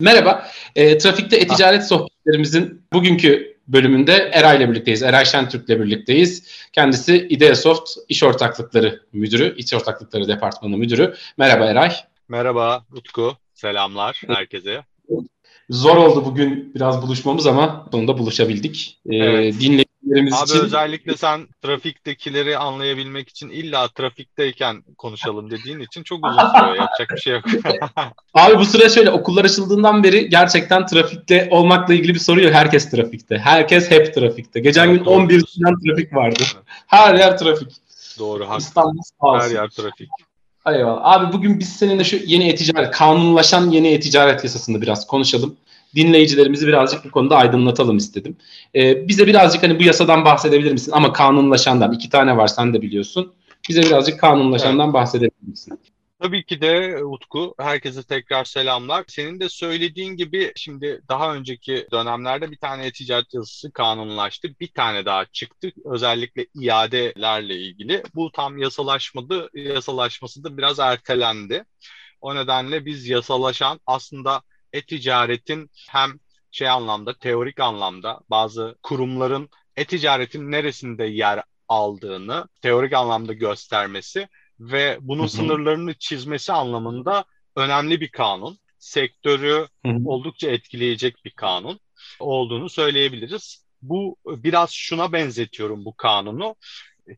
Merhaba, e, Trafikte E-Ticaret sohbetlerimizin bugünkü bölümünde Eray ile birlikteyiz. Eray Şentürk ile birlikteyiz. Kendisi Ideasoft İş Ortaklıkları Müdürü, İş Ortaklıkları Departmanı Müdürü. Merhaba Eray. Merhaba Utku, selamlar herkese. Zor oldu bugün biraz buluşmamız ama sonunda buluşabildik. Ee, evet. Dinleyicilerimiz Abi için... özellikle sen trafiktekileri anlayabilmek için illa trafikteyken konuşalım dediğin için çok uzun sürüyor. Yapacak bir şey yok. Abi bu süre şöyle okullar açıldığından beri gerçekten trafikte olmakla ilgili bir soru yok. Herkes trafikte. Herkes hep trafikte. Geçen evet, gün 11 trafik vardı. Her yer trafik. Doğru. İstanbul sağ olsun. Her yer trafik. Eyvallah. Abi bugün biz seninle şu yeni e-ticaret, kanunlaşan yeni e-ticaret yasasını biraz konuşalım. Dinleyicilerimizi birazcık bu konuda aydınlatalım istedim. Ee, bize birazcık hani bu yasadan bahsedebilir misin? Ama kanunlaşandan iki tane var sen de biliyorsun. Bize birazcık kanunlaşandan evet. bahsedebilir misin? Tabii ki de Utku. Herkese tekrar selamlar. Senin de söylediğin gibi şimdi daha önceki dönemlerde bir tane ticaret yazısı kanunlaştı. Bir tane daha çıktı. Özellikle iadelerle ilgili. Bu tam yasalaşmadı. Yasalaşması da biraz ertelendi. O nedenle biz yasalaşan aslında e-ticaretin hem şey anlamda, teorik anlamda bazı kurumların e-ticaretin neresinde yer aldığını teorik anlamda göstermesi ve bunun Hı-hı. sınırlarını çizmesi anlamında önemli bir kanun. Sektörü Hı-hı. oldukça etkileyecek bir kanun olduğunu söyleyebiliriz. Bu biraz şuna benzetiyorum bu kanunu.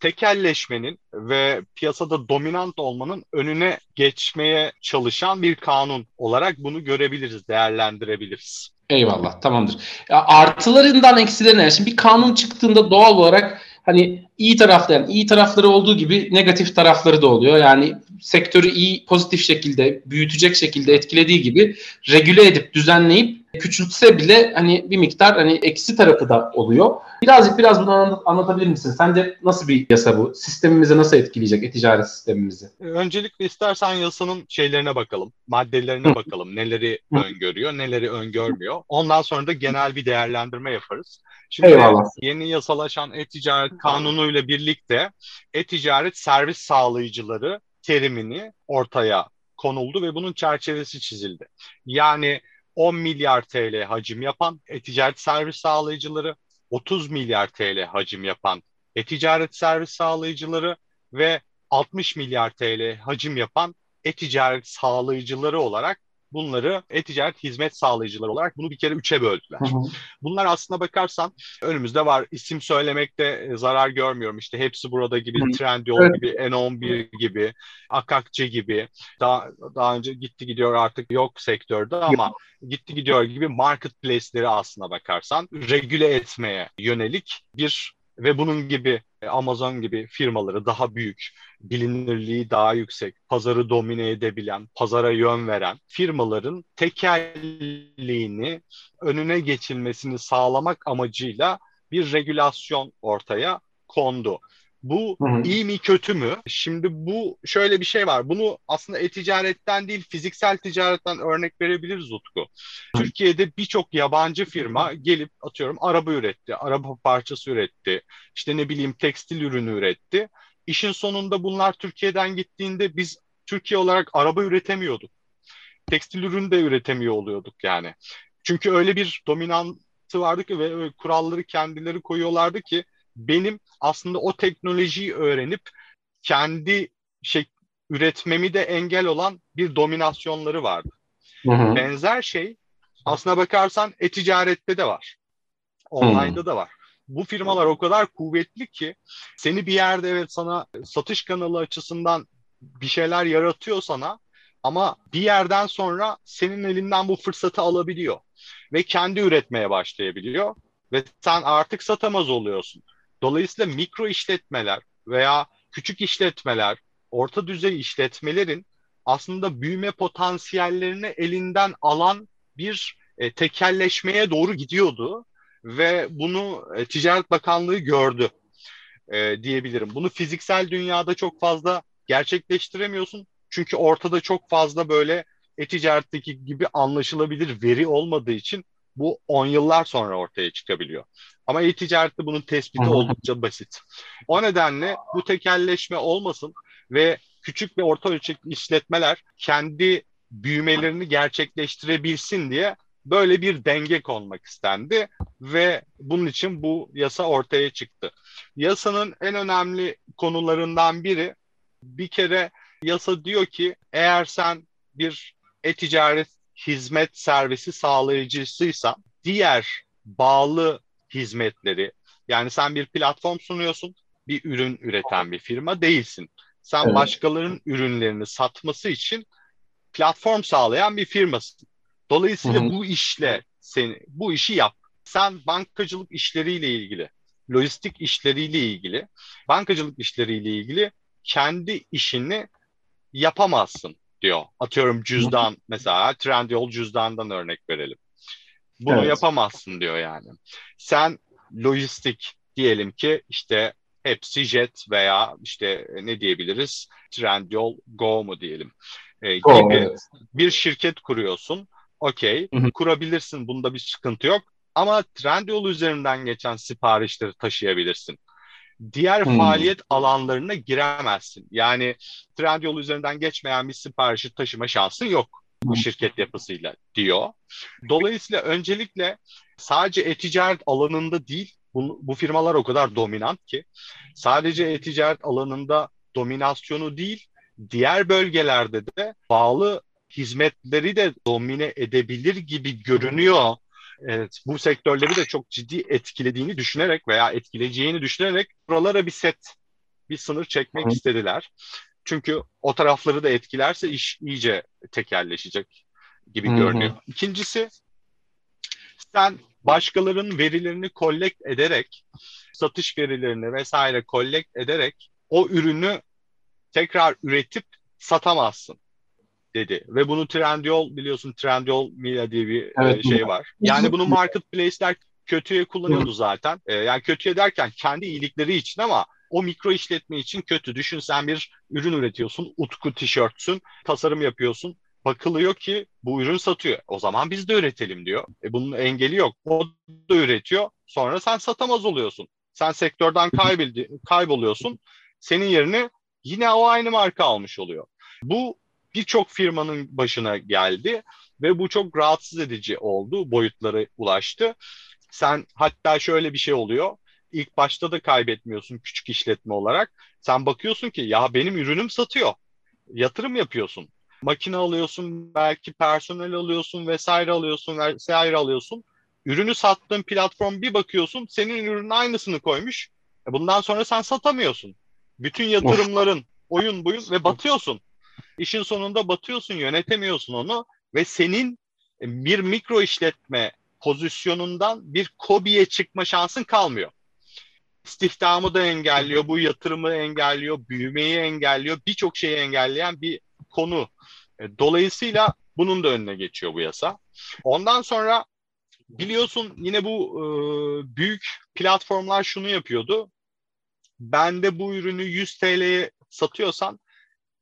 Tekelleşmenin ve piyasada dominant olmanın önüne geçmeye çalışan bir kanun olarak bunu görebiliriz, değerlendirebiliriz. Eyvallah, tamamdır. Ya artılarından eksilerine, şimdi bir kanun çıktığında doğal olarak hani iyi tarafları, yani iyi tarafları olduğu gibi negatif tarafları da oluyor. Yani sektörü iyi pozitif şekilde büyütecek şekilde etkilediği gibi regüle edip düzenleyip küçültse bile hani bir miktar hani eksi tarafı da oluyor. Birazcık biraz bunu anlat, anlatabilir misin? Sence nasıl bir yasa bu? Sistemimizi nasıl etkileyecek e-ticaret sistemimizi? Öncelikle istersen yasanın şeylerine bakalım, maddelerine bakalım. Neleri öngörüyor, neleri öngörmüyor. Ondan sonra da genel bir değerlendirme yaparız. Şimdi Eyvallah. yeni yasalaşan e-ticaret kanunuyla birlikte e-ticaret servis sağlayıcıları terimini ortaya konuldu ve bunun çerçevesi çizildi. Yani 10 milyar TL hacim yapan e-ticaret servis sağlayıcıları, 30 milyar TL hacim yapan e-ticaret servis sağlayıcıları ve 60 milyar TL hacim yapan e-ticaret sağlayıcıları olarak bunları e-ticaret hizmet sağlayıcıları olarak bunu bir kere üçe böldüler. Hı hı. Bunlar aslına bakarsan önümüzde var. İsim söylemekte e, zarar görmüyorum. İşte hepsi burada gibi, hı. Trendyol evet. gibi, N11 gibi, Akakçe gibi. Daha, daha önce gitti gidiyor artık yok sektörde ama gitti gidiyor gibi marketplace'leri aslına bakarsan regüle etmeye yönelik bir ve bunun gibi e, Amazon gibi firmaları daha büyük, bilinirliği daha yüksek, pazarı domine edebilen, pazara yön veren firmaların tekelliğini önüne geçilmesini sağlamak amacıyla bir regülasyon ortaya kondu. Bu hı hı. iyi mi kötü mü? Şimdi bu şöyle bir şey var. Bunu aslında e-ticaretten değil fiziksel ticaretten örnek verebiliriz Utku. Hı. Türkiye'de birçok yabancı firma gelip atıyorum araba üretti, araba parçası üretti, işte ne bileyim tekstil ürünü üretti. İşin sonunda bunlar Türkiye'den gittiğinde biz Türkiye olarak araba üretemiyorduk. Tekstil ürünü de üretemiyor oluyorduk yani. Çünkü öyle bir dominantı vardı ki ve kuralları kendileri koyuyorlardı ki benim aslında o teknolojiyi öğrenip kendi şey üretmemi de engel olan bir dominasyonları vardı. Hı hı. Benzer şey aslına bakarsan e-ticarette de var. Online'da hı. da var. Bu firmalar o kadar kuvvetli ki seni bir yerde evet sana satış kanalı açısından bir şeyler yaratıyor sana ama bir yerden sonra senin elinden bu fırsatı alabiliyor ve kendi üretmeye başlayabiliyor ve sen artık satamaz oluyorsun. Dolayısıyla mikro işletmeler veya küçük işletmeler, orta düzey işletmelerin aslında büyüme potansiyellerini elinden alan bir e, tekelleşmeye doğru gidiyordu ve bunu e, Ticaret Bakanlığı gördü e, diyebilirim. Bunu fiziksel dünyada çok fazla gerçekleştiremiyorsun. Çünkü ortada çok fazla böyle e-ticaretteki gibi anlaşılabilir veri olmadığı için bu 10 yıllar sonra ortaya çıkabiliyor. Ama e-ticarette bunun tespiti oldukça basit. O nedenle bu tekelleşme olmasın ve küçük ve orta ölçekli işletmeler kendi büyümelerini gerçekleştirebilsin diye böyle bir denge konmak istendi ve bunun için bu yasa ortaya çıktı. Yasanın en önemli konularından biri bir kere yasa diyor ki eğer sen bir e-ticaret hizmet servisi sağlayıcısıysa diğer bağlı hizmetleri yani sen bir platform sunuyorsun, bir ürün üreten bir firma değilsin. Sen evet. başkalarının ürünlerini satması için platform sağlayan bir firmasın. Dolayısıyla Hı-hı. bu işle seni bu işi yap. Sen bankacılık işleriyle ilgili, lojistik işleriyle ilgili, bankacılık işleriyle ilgili kendi işini yapamazsın diyor. Atıyorum cüzdan mesela Trendyol cüzdandan örnek verelim. Bunu evet. yapamazsın diyor yani. Sen lojistik diyelim ki işte hepsi jet veya işte ne diyebiliriz Trendyol Go mu diyelim e, Go, gibi evet. bir şirket kuruyorsun. Okey kurabilirsin bunda bir sıkıntı yok ama Trendyol üzerinden geçen siparişleri taşıyabilirsin. Diğer hmm. faaliyet alanlarına giremezsin. Yani Trendyol üzerinden geçmeyen bir siparişi taşıma şansın yok bu şirket yapısıyla diyor. Dolayısıyla öncelikle sadece e-ticaret alanında değil, bu, bu firmalar o kadar dominant ki sadece e-ticaret alanında dominasyonu değil, diğer bölgelerde de bağlı hizmetleri de domine edebilir gibi görünüyor. Evet, bu sektörleri de çok ciddi etkilediğini düşünerek veya etkileyeceğini düşünerek buralara bir set, bir sınır çekmek Hı. istediler. Çünkü o tarafları da etkilerse iş iyice tekerleşecek gibi Hı-hı. görünüyor. İkincisi sen başkalarının verilerini kollekt ederek, satış verilerini vesaire kollekt ederek o ürünü tekrar üretip satamazsın dedi. Ve bunu Trendyol biliyorsun Trendyol Media diye bir evet, şey var. Yani bunu marketplace'ler kötüye kullanıyordu zaten. Ee, yani kötüye derken kendi iyilikleri için ama o mikro işletme için kötü. Düşün sen bir ürün üretiyorsun, Utku tişörtsün, tasarım yapıyorsun. Bakılıyor ki bu ürün satıyor. O zaman biz de üretelim diyor. E bunun engeli yok. O da üretiyor. Sonra sen satamaz oluyorsun. Sen sektörden kayboldi, kayboluyorsun. Senin yerine yine o aynı marka almış oluyor. Bu birçok firmanın başına geldi ve bu çok rahatsız edici oldu. Boyutları ulaştı. Sen hatta şöyle bir şey oluyor ilk başta da kaybetmiyorsun küçük işletme olarak. Sen bakıyorsun ki ya benim ürünüm satıyor. Yatırım yapıyorsun. Makine alıyorsun, belki personel alıyorsun vesaire alıyorsun vesaire alıyorsun. Ürünü sattığın platform bir bakıyorsun senin ürünün aynısını koymuş. E, bundan sonra sen satamıyorsun. Bütün yatırımların oyun buyun ve batıyorsun. İşin sonunda batıyorsun, yönetemiyorsun onu ve senin bir mikro işletme pozisyonundan bir kobiye çıkma şansın kalmıyor istihdamı da engelliyor, bu yatırımı engelliyor, büyümeyi engelliyor, birçok şeyi engelleyen bir konu. E, dolayısıyla bunun da önüne geçiyor bu yasa. Ondan sonra biliyorsun yine bu e, büyük platformlar şunu yapıyordu. Ben de bu ürünü 100 TL'ye satıyorsan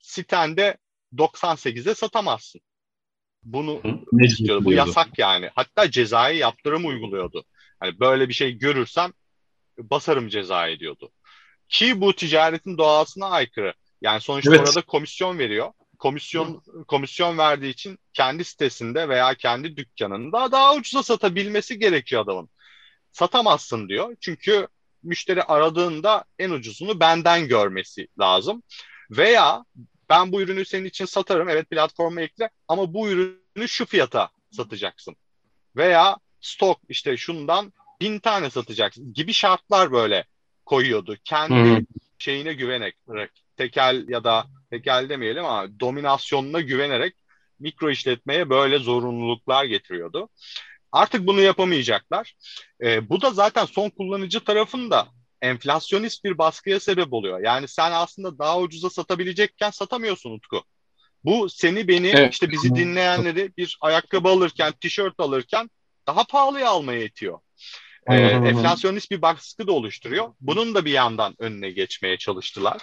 sitende 98'e satamazsın. Bunu istiyordu. Bu yasak yani. Hatta cezai yaptırım uyguluyordu. Hani böyle bir şey görürsem basarım ceza ediyordu. Ki bu ticaretin doğasına aykırı. Yani sonuçta evet. orada komisyon veriyor. Komisyon komisyon verdiği için kendi sitesinde veya kendi dükkanında daha ucuza satabilmesi gerekiyor adamın. Satamazsın diyor. Çünkü müşteri aradığında en ucuzunu benden görmesi lazım. Veya ben bu ürünü senin için satarım. Evet platforma ekle ama bu ürünü şu fiyata satacaksın. Veya stok işte şundan bin tane satacaksın gibi şartlar böyle koyuyordu. Kendi hmm. şeyine güvenerek tekel ya da tekel demeyelim ama dominasyonuna güvenerek mikro işletmeye böyle zorunluluklar getiriyordu. Artık bunu yapamayacaklar. E, bu da zaten son kullanıcı tarafında enflasyonist bir baskıya sebep oluyor. Yani sen aslında daha ucuza satabilecekken satamıyorsun Utku. Bu seni beni evet. işte bizi dinleyenleri bir ayakkabı alırken, tişört alırken daha pahalıya almaya itiyor e, enflasyonist bir baskı da oluşturuyor. Bunun da bir yandan önüne geçmeye çalıştılar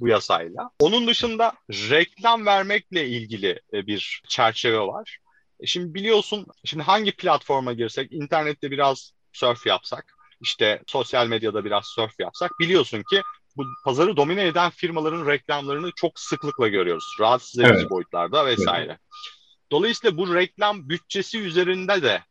bu yasayla. Onun dışında reklam vermekle ilgili e, bir çerçeve var. E, şimdi biliyorsun şimdi hangi platforma girsek, internette biraz surf yapsak, işte sosyal medyada biraz surf yapsak biliyorsun ki bu pazarı domine eden firmaların reklamlarını çok sıklıkla görüyoruz. Rahatsız edici evet. boyutlarda vesaire. Evet. Dolayısıyla bu reklam bütçesi üzerinde de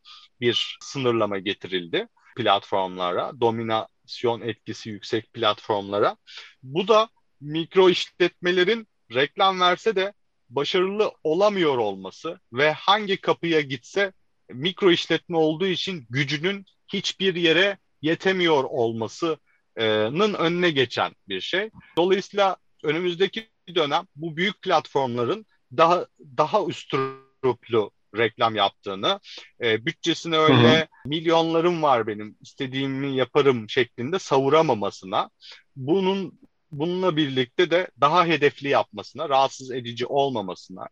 bir sınırlama getirildi platformlara, dominasyon etkisi yüksek platformlara. Bu da mikro işletmelerin reklam verse de başarılı olamıyor olması ve hangi kapıya gitse mikro işletme olduğu için gücünün hiçbir yere yetemiyor olmasının önüne geçen bir şey. Dolayısıyla önümüzdeki dönem bu büyük platformların daha daha üstürüplü reklam yaptığını, e, bütçesini öyle hı hı. milyonlarım var benim istediğimi yaparım şeklinde savuramamasına, bunun bununla birlikte de daha hedefli yapmasına, rahatsız edici olmamasına,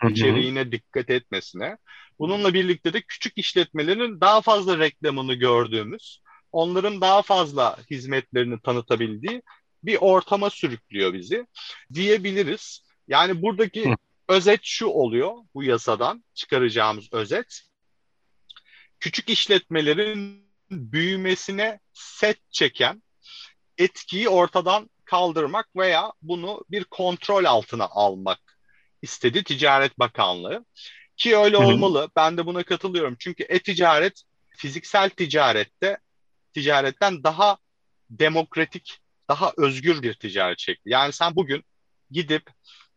hı hı. içeriğine dikkat etmesine, bununla birlikte de küçük işletmelerin daha fazla reklamını gördüğümüz, onların daha fazla hizmetlerini tanıtabildiği bir ortama sürüklüyor bizi diyebiliriz. Yani buradaki Hı özet şu oluyor bu yasadan çıkaracağımız özet. Küçük işletmelerin büyümesine set çeken etkiyi ortadan kaldırmak veya bunu bir kontrol altına almak istedi Ticaret Bakanlığı. Ki öyle Hı-hı. olmalı. Ben de buna katılıyorum. Çünkü e-ticaret fiziksel ticarette ticaretten daha demokratik, daha özgür bir ticaret şekli. Yani sen bugün gidip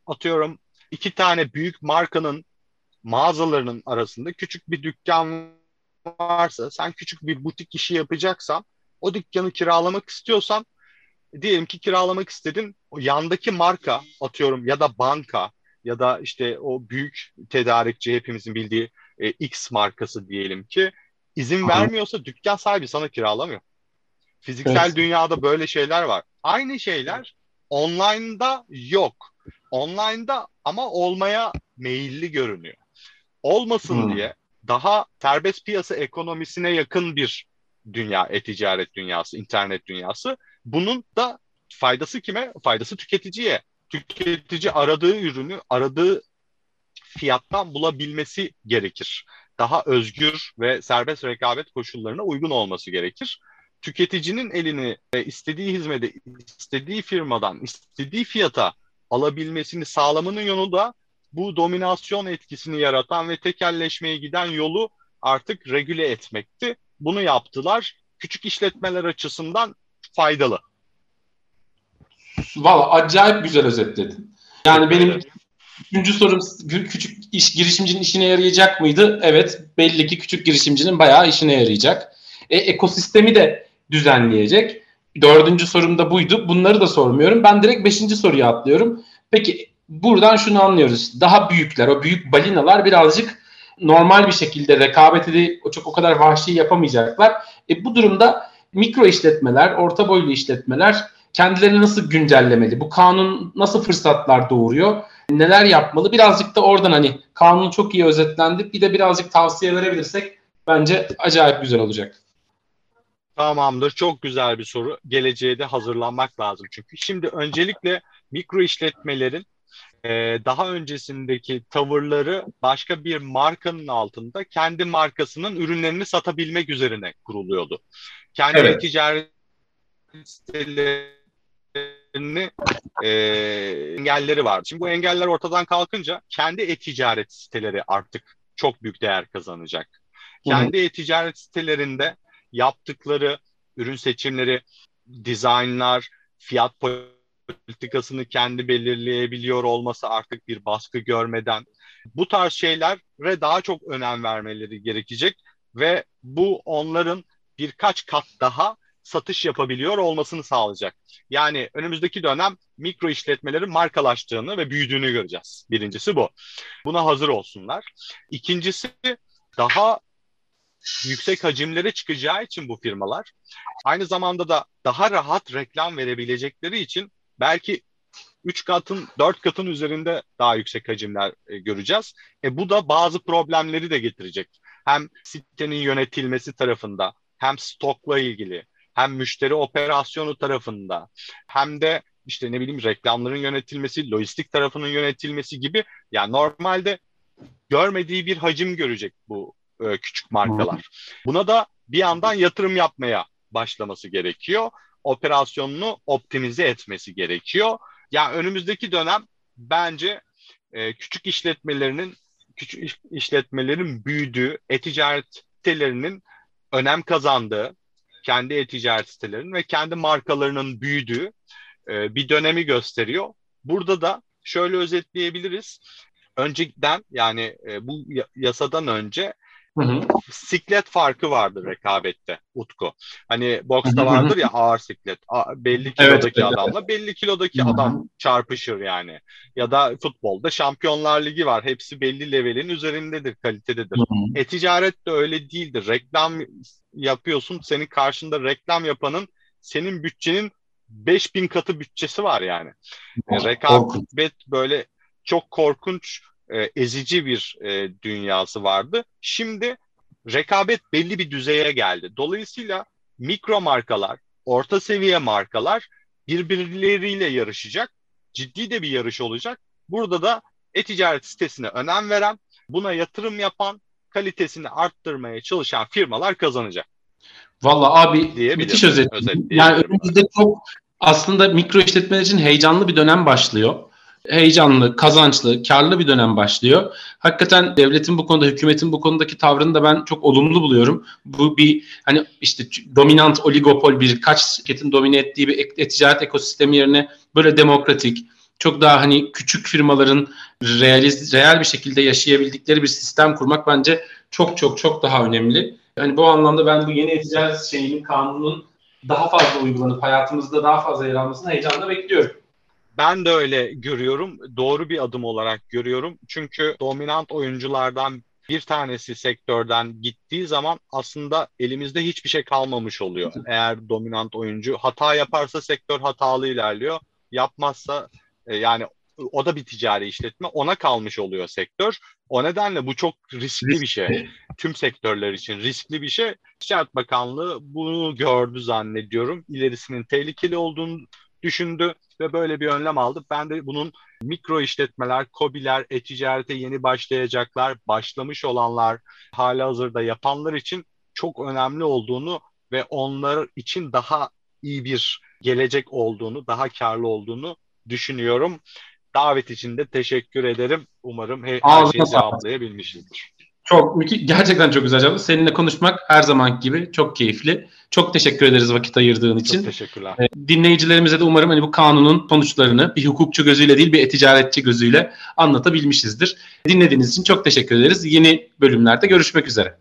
atıyorum iki tane büyük markanın mağazalarının arasında küçük bir dükkan varsa, sen küçük bir butik işi yapacaksan, o dükkanı kiralamak istiyorsan, diyelim ki kiralamak istedin, o yandaki marka atıyorum ya da banka ya da işte o büyük tedarikçi hepimizin bildiği e, X markası diyelim ki izin vermiyorsa dükkan sahibi sana kiralamıyor. Fiziksel evet. dünyada böyle şeyler var. Aynı şeyler online'da yok. Online'da ama olmaya meyilli görünüyor. Olmasın hmm. diye daha serbest piyasa ekonomisine yakın bir dünya, e-ticaret dünyası, internet dünyası. Bunun da faydası kime? Faydası tüketiciye. Tüketici aradığı ürünü aradığı fiyattan bulabilmesi gerekir. Daha özgür ve serbest rekabet koşullarına uygun olması gerekir. Tüketicinin elini istediği hizmete, istediği firmadan, istediği fiyata alabilmesini sağlamanın yolu da bu dominasyon etkisini yaratan ve tekelleşmeye giden yolu artık regüle etmekti. Bunu yaptılar. Küçük işletmeler açısından faydalı. Valla acayip güzel özetledin. Yani benim üçüncü sorum küçük iş girişimcinin işine yarayacak mıydı? Evet belli ki küçük girişimcinin bayağı işine yarayacak. E, ekosistemi de düzenleyecek. Dördüncü sorum da buydu. Bunları da sormuyorum. Ben direkt beşinci soruya atlıyorum. Peki buradan şunu anlıyoruz. Daha büyükler, o büyük balinalar birazcık normal bir şekilde rekabet edip çok o kadar vahşi yapamayacaklar. E, bu durumda mikro işletmeler, orta boylu işletmeler kendilerini nasıl güncellemeli? Bu kanun nasıl fırsatlar doğuruyor? Neler yapmalı? Birazcık da oradan hani kanun çok iyi özetlendi. Bir de birazcık tavsiye verebilirsek bence acayip güzel olacak. Tamamdır. Çok güzel bir soru. Geleceğe de hazırlanmak lazım çünkü. Şimdi öncelikle mikro işletmelerin e, daha öncesindeki tavırları başka bir markanın altında kendi markasının ürünlerini satabilmek üzerine kuruluyordu. Kendi evet. ticaret sitelerini e, engelleri vardı. Şimdi bu engeller ortadan kalkınca kendi e-ticaret siteleri artık çok büyük değer kazanacak. Kendi e-ticaret sitelerinde yaptıkları ürün seçimleri, dizaynlar, fiyat politikasını kendi belirleyebiliyor olması artık bir baskı görmeden bu tarz şeylere daha çok önem vermeleri gerekecek ve bu onların birkaç kat daha satış yapabiliyor olmasını sağlayacak. Yani önümüzdeki dönem mikro işletmelerin markalaştığını ve büyüdüğünü göreceğiz. Birincisi bu. Buna hazır olsunlar. İkincisi daha yüksek hacimlere çıkacağı için bu firmalar aynı zamanda da daha rahat reklam verebilecekleri için belki 3 katın 4 katın üzerinde daha yüksek hacimler e, göreceğiz. E, bu da bazı problemleri de getirecek. Hem sitenin yönetilmesi tarafında hem stokla ilgili hem müşteri operasyonu tarafında hem de işte ne bileyim reklamların yönetilmesi, lojistik tarafının yönetilmesi gibi yani normalde görmediği bir hacim görecek bu e, küçük markalar. Buna da bir yandan yatırım yapmaya başlaması gerekiyor. operasyonunu optimize etmesi gerekiyor. Yani önümüzdeki dönem bence e, küçük işletmelerinin küçük işletmelerin büyüdüğü, e-ticaret sitelerinin önem kazandığı, kendi e-ticaret sitelerinin ve kendi markalarının büyüdüğü e, bir dönemi gösteriyor. Burada da şöyle özetleyebiliriz. Önceden yani e, bu yasadan önce Hı hı. Siklet farkı vardır rekabette Utku. Hani boksta vardır ya ağır siklet. Belli kilodaki evet, adamla belli kilodaki hı hı. adam çarpışır yani. Ya da futbolda Şampiyonlar Ligi var. Hepsi belli levelin üzerindedir, kalitededir. E-ticaret de öyle değildir. Reklam yapıyorsun. Senin karşında reklam yapanın senin bütçenin 5000 katı bütçesi var yani. Oh, rekabet böyle çok korkunç e, ezici bir e, dünyası vardı. Şimdi rekabet belli bir düzeye geldi. Dolayısıyla mikro markalar, orta seviye markalar birbirleriyle yarışacak. Ciddi de bir yarış olacak. Burada da e-ticaret sitesine önem veren, buna yatırım yapan, kalitesini arttırmaya çalışan firmalar kazanacak. Valla abi müthiş özet. Yani önümüzde çok aslında mikro işletmeler için heyecanlı bir dönem başlıyor heyecanlı, kazançlı, karlı bir dönem başlıyor. Hakikaten devletin bu konuda, hükümetin bu konudaki tavrını da ben çok olumlu buluyorum. Bu bir hani işte dominant oligopol birkaç şirketin domine ettiği bir e-ticaret ekosistemi yerine böyle demokratik, çok daha hani küçük firmaların realiz, real bir şekilde yaşayabildikleri bir sistem kurmak bence çok çok çok daha önemli. Hani bu anlamda ben bu yeni e-ticaret şeyinin kanunun daha fazla uygulanıp hayatımızda daha fazla yer almasını heyecanla bekliyorum. Ben de öyle görüyorum. Doğru bir adım olarak görüyorum. Çünkü dominant oyunculardan bir tanesi sektörden gittiği zaman aslında elimizde hiçbir şey kalmamış oluyor. Eğer dominant oyuncu hata yaparsa sektör hatalı ilerliyor. Yapmazsa e, yani o da bir ticari işletme ona kalmış oluyor sektör. O nedenle bu çok riskli bir şey. Tüm sektörler için riskli bir şey. Ticaret Bakanlığı bunu gördü zannediyorum. İlerisinin tehlikeli olduğunu düşündü ve böyle bir önlem aldı. Ben de bunun mikro işletmeler, kobiler, e-ticarete yeni başlayacaklar, başlamış olanlar, hala hazırda yapanlar için çok önemli olduğunu ve onlar için daha iyi bir gelecek olduğunu, daha karlı olduğunu düşünüyorum. Davet için de teşekkür ederim. Umarım her, her şeyi cevaplayabilmişizdir. Çok gerçekten çok güzel cevap. Seninle konuşmak her zaman gibi çok keyifli. Çok teşekkür ederiz vakit ayırdığın için. Çok teşekkürler. Ee, dinleyicilerimize de umarım hani bu kanunun sonuçlarını bir hukukçu gözüyle değil bir eticaretçi gözüyle anlatabilmişizdir. Dinlediğiniz için çok teşekkür ederiz. Yeni bölümlerde görüşmek üzere.